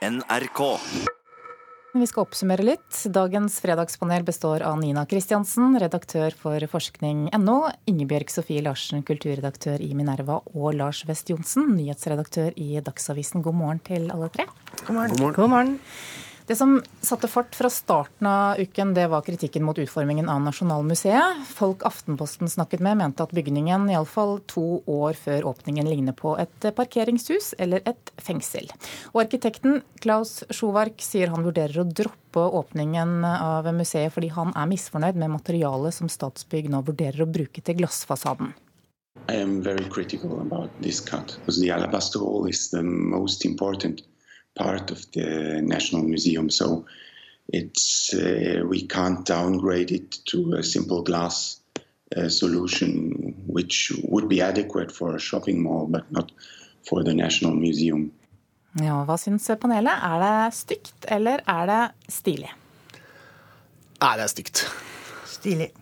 NRK. Vi skal oppsummere litt. Dagens fredagspanel består av Nina Kristiansen, redaktør for forskning.no, Ingebjørg Sofie Larsen, kulturredaktør i Minerva, og Lars West Johnsen, nyhetsredaktør i Dagsavisen. God morgen til alle tre. God morgen. God morgen. God morgen. Det som satte fart fra starten av uken, det var kritikken mot utformingen av Nasjonalmuseet. Folk Aftenposten snakket med, mente at bygningen iallfall to år før åpningen ligner på et parkeringshus eller et fengsel. Og arkitekten Klaus Sjovark sier han vurderer å droppe åpningen av museet fordi han er misfornøyd med materialet som Statsbygg nå vurderer å bruke til glassfasaden. I am very critical about this cut because the alabaster hall is the most important part of the National Museum. So it's uh, we can't downgrade it to a simple glass uh, solution, which would be adequate for a shopping mall, but not for the National Museum. Ja, Hva syns panelet? Er det stygt, eller er det stilig? Nei, det er stygt. Stilig.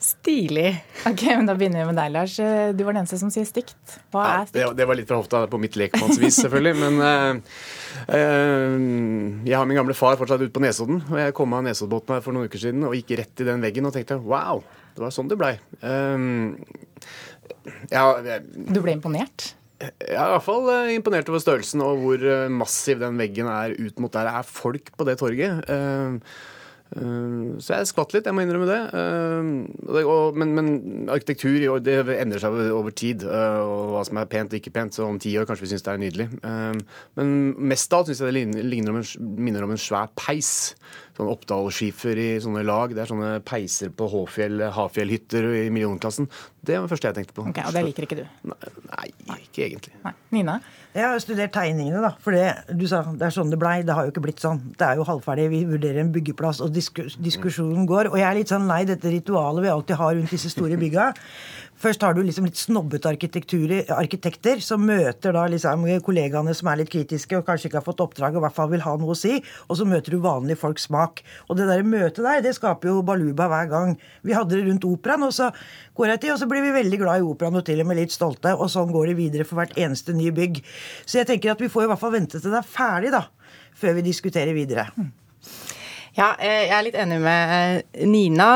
Stilig. Ok, men Da begynner vi med deg, Lars. Du var den eneste som sier stygt. Hva Ja, er det, stygt? det var litt fra hofta på mitt lekmannsvis, selvfølgelig. Men uh, uh, jeg har min gamle far fortsatt ute på Nesodden. Og jeg kom av Nesoddbåten her for noen uker siden og gikk rett i den veggen og tenkte wow, det var sånn det blei. ja, jeg, Du ble imponert? jeg er i hvert fall eh, imponert over størrelsen og hvor eh, massiv den veggen er ut mot der det er folk på det torget. Eh, eh, så jeg skvatt litt, jeg må innrømme det. Eh, men, men arkitektur det endrer seg over, tid. eh, og hva som er pent og ikke pent. Så om ti år kanskje vi syns det er nydelig. Eh, men mest av alt syns jeg det om en, minner om en svær peis. Sånn Oppdalsskifer i sånne lag. Det er sånne peiser på Håfjell, Hafjellhytter i millionklassen. Det var det første jeg tenkte på. Ok, Og det liker ikke du? Nei, ikke egentlig. Nei. Nina? Jeg har studert tegningene, da. For det, du sa det er sånn det blei. Det har jo ikke blitt sånn. Det er jo halvferdig. Vi vurderer en byggeplass, og diskus, diskusjonen går. Og jeg er litt sånn lei dette ritualet vi alltid har rundt disse store bygga. Først har du liksom litt snobbete arkitekter som møter da liksom kollegaene som er litt kritiske og kanskje ikke har fått oppdrag og i hvert fall vil ha noe å si. Og så møter du vanlige folks smak. Og det der møtet der, det skaper jo baluba hver gang. Vi hadde det rundt operaen, og så går jeg til, og så blir vi veldig glad i operaen og til og med litt stolte. Og sånn går det videre for hvert eneste nye bygg. Så jeg tenker at vi får i hvert fall vente til det er ferdig, da. Før vi diskuterer videre. Ja, eh, jeg er litt enig med eh, Nina.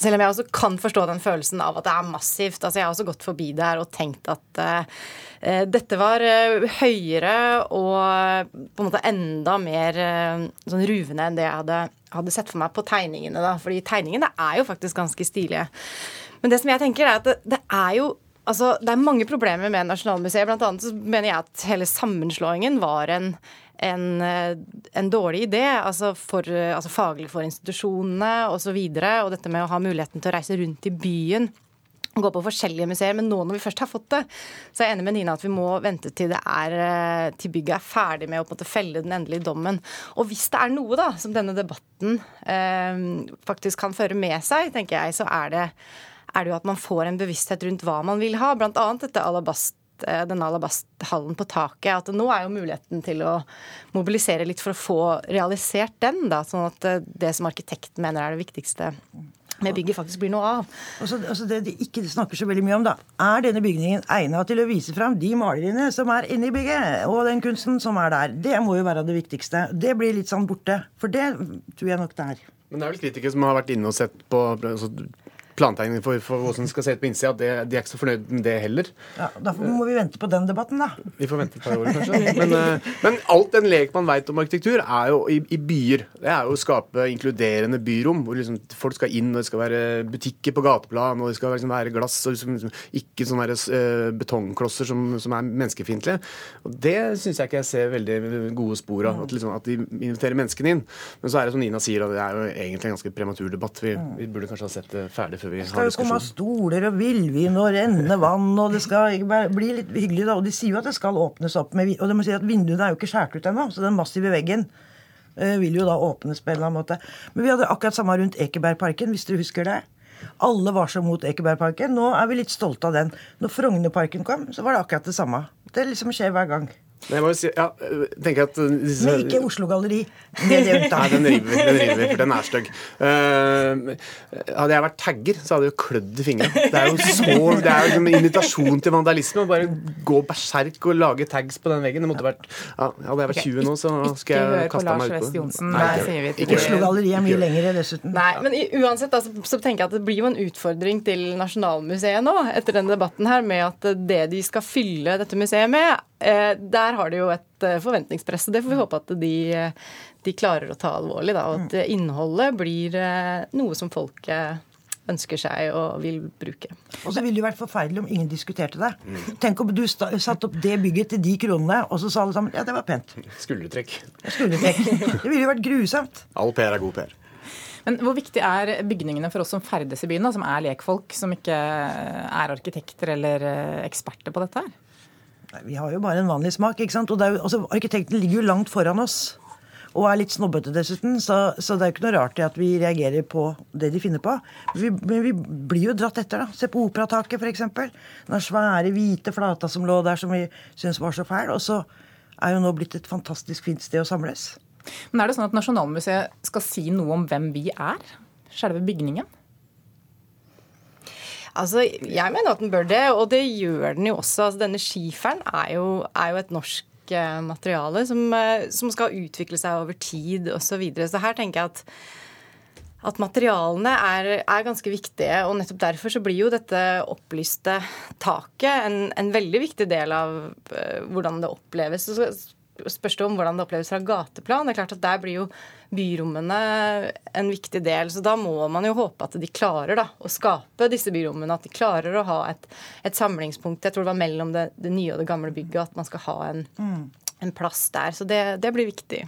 Selv om jeg også kan forstå den følelsen av at det er massivt. Altså, jeg har også gått forbi det her og tenkt at eh, dette var uh, høyere og på en måte enda mer uh, sånn ruvende enn det jeg hadde, hadde sett for meg på tegningene. da, fordi tegningene er jo faktisk ganske stilige. Men det som jeg tenker er at det, det er jo Altså, Det er mange problemer med Nasjonalmuseet. Blant annet så mener jeg at hele sammenslåingen var en, en, eh, en dårlig idé. Altså, for, eh, altså faglig for institusjonene osv. Og, så videre, og dette med å ha muligheten til å reise rundt i byen. Gå på forskjellige museer, men nå når vi først har fått det, så er jeg enig med Nina at vi må vente til, er, eh, til bygget er ferdig med å på en måte felle den endelige dommen. Og hvis det er noe da, som denne debatten eh, faktisk kan føre med seg, tenker jeg, så er det er det jo at man får en bevissthet rundt hva man vil ha. Blant annet dette alabast, eh, denne alabasthallen på taket. At nå er jo muligheten til å mobilisere litt for å få realisert den. Da, sånn at eh, det som arkitekten mener er det viktigste med bygget, faktisk blir noe av. Og så- altså det de ikke snakker så veldig mye om, da, er denne bygningen egnet til å vise fram de maleriene som er inne i bygget, og den kunsten som er der. Det må jo være det viktigste. Det blir litt sånn borte. For det tror jeg nok det er. Men det er vel kritikere som har vært inne og sett på plantegningen for, for hvordan skal se ut på innsida. De er ikke så fornøyd med det heller. Ja, Derfor må vi vente på den debatten, da. Vi får vente et par år, kanskje. Men, eh, men alt en lek man veit om arkitektur, er jo i, i byer. Det er jo å skape inkluderende byrom, hvor liksom folk skal inn, og det skal være butikker på gateplan, og det skal liksom være glass, og liksom, liksom, ikke sånne her, uh, betongklosser som, som er menneskefiendtlige. Det syns jeg ikke jeg ser veldig gode spor av. At, liksom, at de inviterer menneskene inn. Men så er det som Nina sier, at det er jo egentlig en ganske prematur debatt. Vi, vi burde kanskje ha sett det ferdig før vi Det skal jo komme diskusjon. stoler og villvin og rennende vann, og det skal bli litt hyggelig, da. Og de sier jo at det skal åpnes opp med Og det må si at vinduene er jo ikke skåret ut ennå, så den massive veggen eh, vil jo da åpnes på en eller annen måte. Men vi hadde akkurat samme rundt Ekebergparken, hvis dere husker det. Alle var så mot Ekebergparken. Nå er vi litt stolte av den. Når Frognerparken kom, så var det akkurat det samme. Det liksom skjer hver gang. Men jeg må jo si, ja, tenker at disse... Men ikke Oslo Galleri. Det er Nei, den river, den river, for den er stygg. Uh, hadde jeg vært tagger, så hadde jeg klødd i fingrene. Det er jo så, det er jo en invitasjon til vandalisme å bare gå berserk og lage tags på den veggen. Det måtte vært, ja, Hadde jeg vært 20 nå, så skal jeg kaste meg utpå ikke, Oslo Galleri er mye lengre, dessuten. Nei, men uansett altså, så tenker jeg at det blir jo en utfordring til Nasjonalmuseet nå, etter denne debatten her, med at det de skal fylle dette museet med, eh, der har de jo et forventningspress. forventningspress. Det får vi håpe at de, de klarer å ta alvorlig. Da, og at innholdet blir eh, noe som folk ønsker seg og vil bruke. Og så ville det vært forferdelig om ingen diskuterte det. Tenk om du satte opp det bygget til de kronene, og så sa alle sammen ja, det var pent. Skuldertrekk. Skuldertrekk. Det ville jo vært grusomt. All PR er god PR. Men hvor viktig er bygningene for oss som ferdes i byen, da, som er lekfolk, som ikke er arkitekter eller eksperter på dette her? Vi har jo bare en vanlig smak. ikke sant? Og jo, altså, Arkitekten ligger jo langt foran oss. Og er litt snobbete dessuten, så, så, det er jo ikke noe rart i at vi reagerer på det de finner på. Vi, men vi blir jo dratt etter, da. Se på Operataket, f.eks. Den svære, hvite flata som lå der som vi syntes var så fæl. Og så er jo nå blitt et fantastisk fint sted å samles. Men er det sånn at Nasjonalmuseet skal si noe om hvem vi er? Selve bygningen? Altså, Jeg mener at den bør det, og det gjør den jo også. Altså, denne skiferen er jo, er jo et norsk eh, materiale som, eh, som, skal utvikle seg over tid osv. Så, videre. så her tenker jeg at, at materialene er, er, ganske viktige. Og nettopp derfor så blir jo dette opplyste taket en, en veldig viktig del av uh, hvordan det oppleves. Så spørs det om hvordan det oppleves fra gateplan. Det er klart at Der blir jo byrommene en viktig del. Så da må man jo håpe at de klarer da, å skape disse byrommene. At de klarer å ha et, et samlingspunkt. Jeg tror det var mellom det, det, nye og det gamle bygget at man skal ha en, mm. en plass der. Så det, det blir viktig.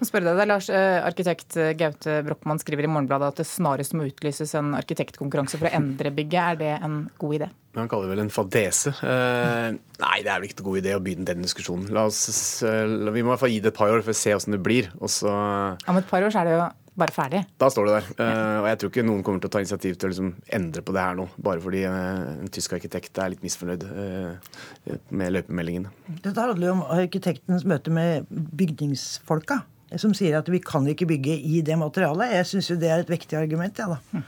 Deg, Lars, eh, Arkitekt Gaute Brochmann skriver i Morgenbladet at det snarest må utlyses en arkitektkonkurranse for å endre bygget. Er det en god idé? Han kaller det vel en fadese. Eh, nei, det er vel ikke en god idé å begynne den diskusjonen. La oss, uh, vi må i hvert fall gi det et par år for å se åssen det blir. Og så Om et par år så er det jo bare ferdig. Da står det der. Uh, og jeg tror ikke noen kommer til å ta initiativ til å liksom endre på det her nå, bare fordi uh, en tysk arkitekt er litt misfornøyd med løypemeldingene. Dette handler jo om arkitektens møte med bygningsfolka som sier at vi kan ikke bygge i det materialet. Jeg syns jo det er et vektig argument, ja, da.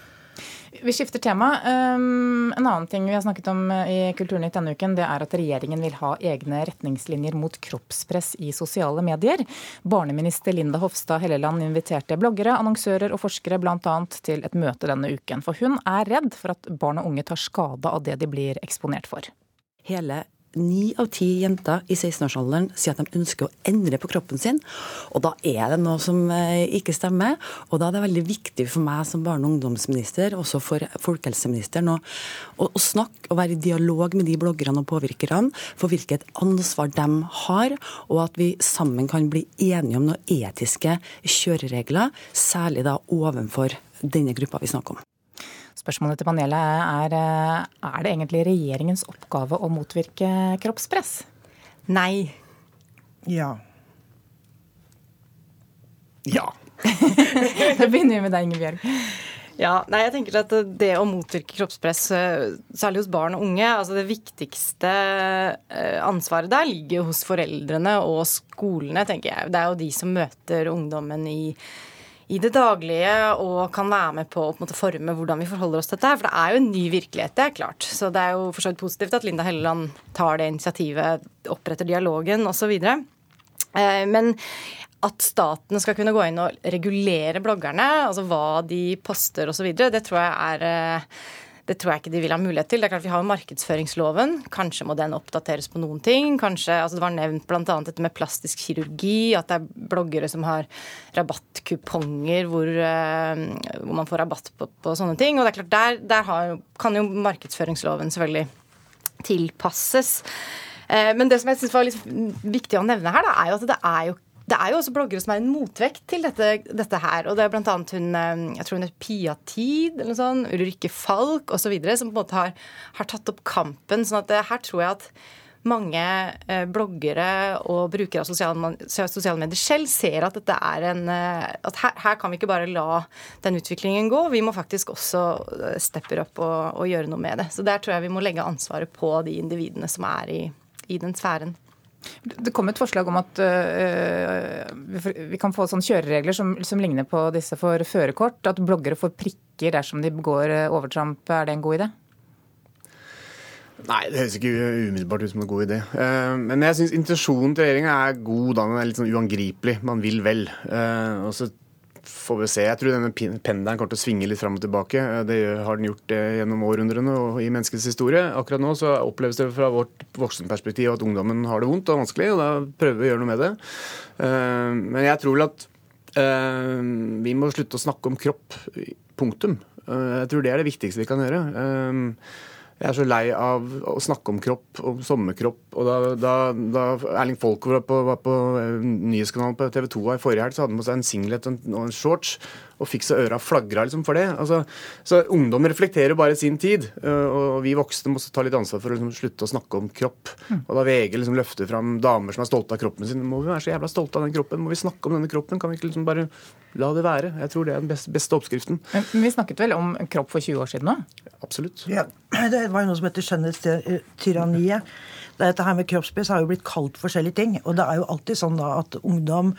Vi skifter tema. Um, en annen ting vi har snakket om i Kulturnytt denne uken, det er at regjeringen vil ha egne retningslinjer mot kroppspress i sosiale medier. Barneminister Linda Hofstad Helleland inviterte bloggere, annonsører og forskere bl.a. til et møte denne uken. For hun er redd for at barn og unge tar skade av det de blir eksponert for. Hele Ni av ti jenter i 16-årsalderen sier at de ønsker å endre på kroppen sin. Og da er det noe som eh, ikke stemmer. Og da er det veldig viktig for meg som barne- og ungdomsminister, også for folkehelseministeren, å, å, å, snakke og være i dialog med de bloggerne og påvirkerne for hvilket ansvar de har, og at vi sammen kan bli enige om noen etiske kjøreregler, særlig da overfor denne gruppa vi snakker om. Spørsmålet til panelet er er det egentlig regjeringens oppgave å motvirke kroppspress? Nei. Ja. Ja. da begynner vi med deg, Ingebjørg. Ja, nei, jeg tenker at Det å motvirke kroppspress, særlig hos barn og unge altså Det viktigste eh, ansvaret der ligger hos foreldrene og skolene, tenker jeg. Det er jo de som møter ungdommen i i det daglige og kan være med på å på måte, forme hvordan vi forholder oss til dette. For det er jo en ny virkelighet, det er klart. Så det er jo for så vidt positivt at Linda Helleland tar det initiativet, oppretter dialogen osv. Eh, men at staten skal kunne gå inn og regulere bloggerne, altså hva de poster osv., det tror jeg er eh, det tror jeg ikke de vil ha mulighet til. Det er klart Vi har markedsføringsloven. Kanskje må den oppdateres på noen ting. Kanskje, altså Det var nevnt bl.a. dette med plastisk kirurgi. At det er bloggere som har rabattkuponger hvor, uh, hvor man får rabatt på, på, sånne ting. Og det er klart, Der, der har, kan jo markedsføringsloven selvfølgelig tilpasses. Uh, men det som jeg syns var litt viktig å nevne her, da, er jo at det er jo det er jo også bloggere som er en motvekt til dette, dette her. Og det er bl.a. hun eh, jeg tror hun heter Pia Tid, eller noe sånt, Ulrikke Falk osv., som på en måte har, har, tatt opp kampen. sånn at det, her tror jeg at mange eh, bloggere og brukere av sosiale, sosiale, medier selv ser at dette er en eh, At her, her, kan vi ikke bare la den utviklingen gå. Vi må faktisk også eh, steppe opp og, og, gjøre noe med det. Så der tror jeg vi må legge ansvaret på de individene som er i, i den sfæren. Det kom et forslag om at uh, vi kan få sånne kjøreregler som, som ligner på disse for førerkort. At bloggere får prikker dersom de begår overtramp. Er det en god idé? Nei, det høres ikke umiddelbart ut som en god idé. Uh, men jeg syns intensjonen til regjeringa er god. Den er litt sånn uangripelig. Man vil vel. Og så får vi se. Jeg tror denne pendelen kommer til å svinge litt fram og tilbake. Uh, det har den gjort gjennom århundrene og i menneskets historie. Akkurat nå så oppleves det fra vårt voksenperspektiv at ungdommen har det vondt og vanskelig, og da prøver vi å gjøre noe med det. Men jeg tror vel at vi må slutte å snakke om kropp. Punktum. Jeg tror det er det viktigste vi kan gjøre. Jeg er så lei av å snakke om kropp, om sommerkropp. og Da, da, da Erling Folko var på, på eh, nyhetskanalen på TV 2 i forrige helg, så hadde han på seg en singlet og en shorts og fikk så øra flagra liksom, for det. Altså, så Ungdom reflekterer bare sin tid, eh, og vi voksne må ta litt ansvar for å liksom, slutte å snakke om kropp. Mm. Og Da VG liksom løfter fram damer som er stolte av kroppen sin, må vi være så jævla stolte av den kroppen? Må vi snakke om denne kroppen? Kan vi ikke liksom bare la det være? Jeg tror det er den beste, beste oppskriften. Men, men vi snakket vel om kropp for 20 år siden òg? Absolutt. Ja, det var jo noe som heter skjønnhetstyranniet. Dette her med kroppspress har jo blitt kalt forskjellige ting. Og det er jo alltid sånn da at ungdom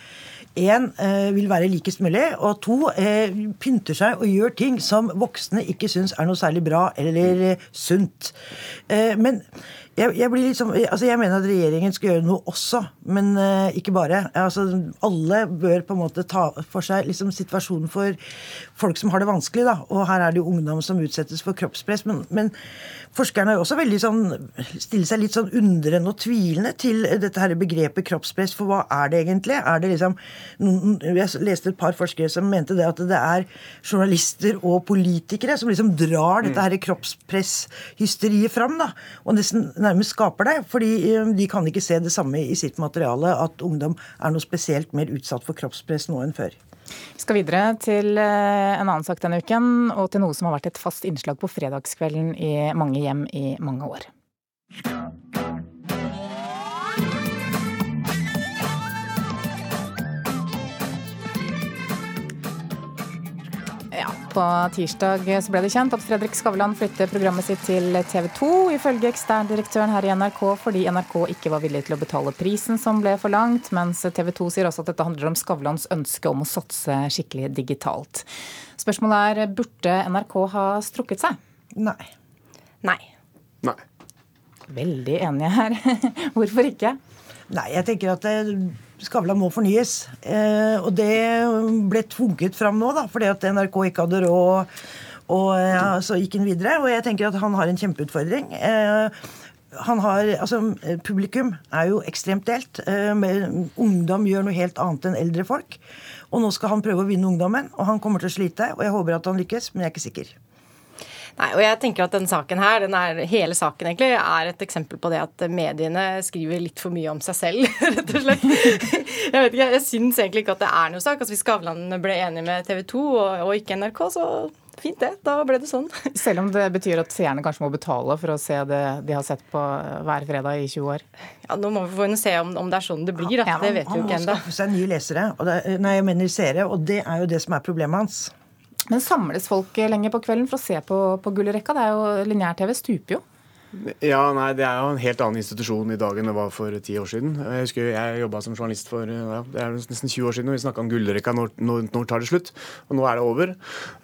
én eh, vil være likest mulig, og to eh, pynter seg og gjør ting som voksne ikke syns er noe særlig bra eller eh, sunt. Men jeg, jeg, liksom, altså jeg, mener at regjeringen skal gjøre noe også, men uh, ikke bare. Altså, alle bør på en måte ta for seg liksom, situasjonen for folk som har det vanskelig. Da. Og her er det jo ungdom som utsettes for kroppspress. Men, men forskerne er også veldig sånn, stiller seg litt sånn undrende og tvilende til dette her begrepet kroppspress. For hva er det egentlig? Er det liksom, Jeg leste et par forskere som mente det at det er journalister og politikere som liksom drar dette her kroppspresshysteriet fram. da, og nesten nærmest skaper det. Fordi eh, de kan ikke se det samme i sitt materiale, at ungdom er noe spesielt mer utsatt for kroppspress nå enn før. Vi skal videre til eh, en annen sak denne uken, og til noe som har vært et fast innslag på fredagskvelden i mange hjem i mange år. På tirsdag så ble det kjent at Fredrik Skavlan flytter programmet sitt til TV 2, ifølge eksterndirektøren her i NRK, fordi NRK ikke var villig til å betale prisen som ble forlangt, mens TV 2 sier også at dette handler om Skavlans ønske om å satse skikkelig digitalt. Spørsmålet er burde NRK ha strukket seg? Nei. Nei. Nei. Veldig enige her. Hvorfor ikke? Nei, jeg tenker at det Skavlan må fornyes. Eh, og det ble tvunget fram nå, da, fordi at NRK ikke hadde råd. Og ja, så gikk han videre. Og jeg tenker at han har en kjempeutfordring. Eh, han har, altså, Publikum er jo ekstremt delt. Eh, ungdom gjør noe helt annet enn eldre folk. Og nå skal han prøve å vinne ungdommen, og han kommer til å slite. Og jeg håper at han lykkes, men jeg er ikke sikker. Nei, og jeg tenker at den saken her, den er, hele saken egentlig, er et eksempel på det at mediene skriver litt for mye om seg selv, rett og slett. Jeg vet ikke, jeg syns egentlig ikke at det er noe sak. Altså, hvis Skavlan ble enig med TV 2 og, og ikke NRK, så fint det. Da ble det sånn. Selv om det betyr at seerne kanskje må betale for å se det de har sett på hver fredag i 20 år? Ja, Nå må vi få se om, om det er sånn det blir. Da. Ja, det vet vi jo ikke ennå. Han må skaffe seg nye lesere, det, nei, jeg mener seere, og det er jo det som er problemet hans. Men samles folk lenger på kvelden for å se på, på gullrekka? Det er jo Lineær-TV stuper jo. Ja, nei, Det er jo en helt annen institusjon i dag enn det var for ti år siden. Jeg husker jeg jobba som journalist for ja, det er nesten 20 år siden, og vi snakka om gullrekka. Når, når, når, tar det slutt? Og nå er det over.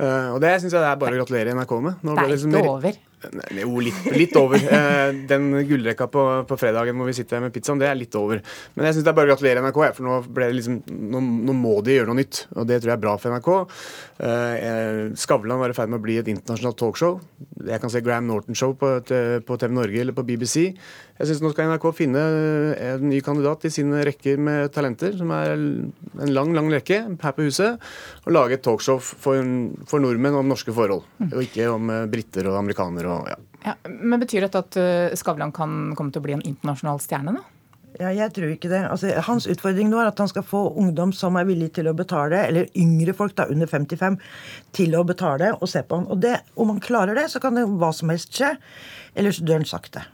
Uh, og det syns jeg det er bare å gratulere NRK med. Nå det er ikke liksom ikke over. Jo, litt, litt over. Eh, den gullrekka på, på, fredagen hvor vi sitter med pizzaen, det er litt over. Men jeg syns det er bare å gratulere NRK, for nå, liksom, nå, nå, må de gjøre noe nytt. Og det tror jeg er bra for NRK. Eh, Skavlan var i ferd med å bli et internasjonalt talkshow. Jeg kan se Graham Norton-show på, på TV Norge eller på BBC. Jeg syns nå skal NRK finne en ny kandidat i sine rekker med talenter, som er en lang, lang rekke her på huset, og lage et talkshow for, for nordmenn om norske forhold. Mm. Og ikke om eh, briter og amerikanere og ja. ja. Men betyr dette at eh, Skavlan kan komme til å bli en internasjonal stjerne, da? Ja, jeg tror ikke det. Altså, hans utfordring nå er at han skal få ungdom som er villig til å betale, eller yngre folk da, under 55, til å betale og se på han. Og det, om han klarer det, så kan det hva som helst skje. Ellers dør han sakte.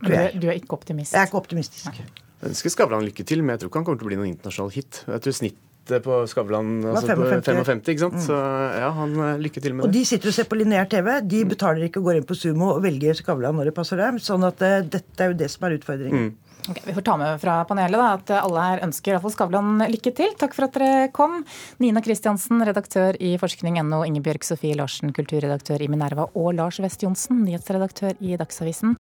Du er, du er, ikke optimist? Jeg er ikke optimistisk. Jeg ønsker Skavlan lykke til, men jeg tror ikke han kommer til å bli noen internasjonal hit. Jeg tror snitt, på Skavlan, altså 55. 55, ikke sant. Så ja, han eh, lykke til med Og det. de sitter og ser på lineær TV. De betaler ikke og går inn på Sumo og velger Skavlan når det passer dem. Sånn at uh, dette er jo det som er utfordringen. Ok, vi får ta med fra panelet da, at alle her ønsker iallfall Skavlan lykke til. Takk for at dere kom. Nina Kristiansen, redaktør i forskning.no, Ingebjørg Sofie Larsen, kulturredaktør i Minerva, og Lars West Johnsen, nyhetsredaktør i Dagsavisen.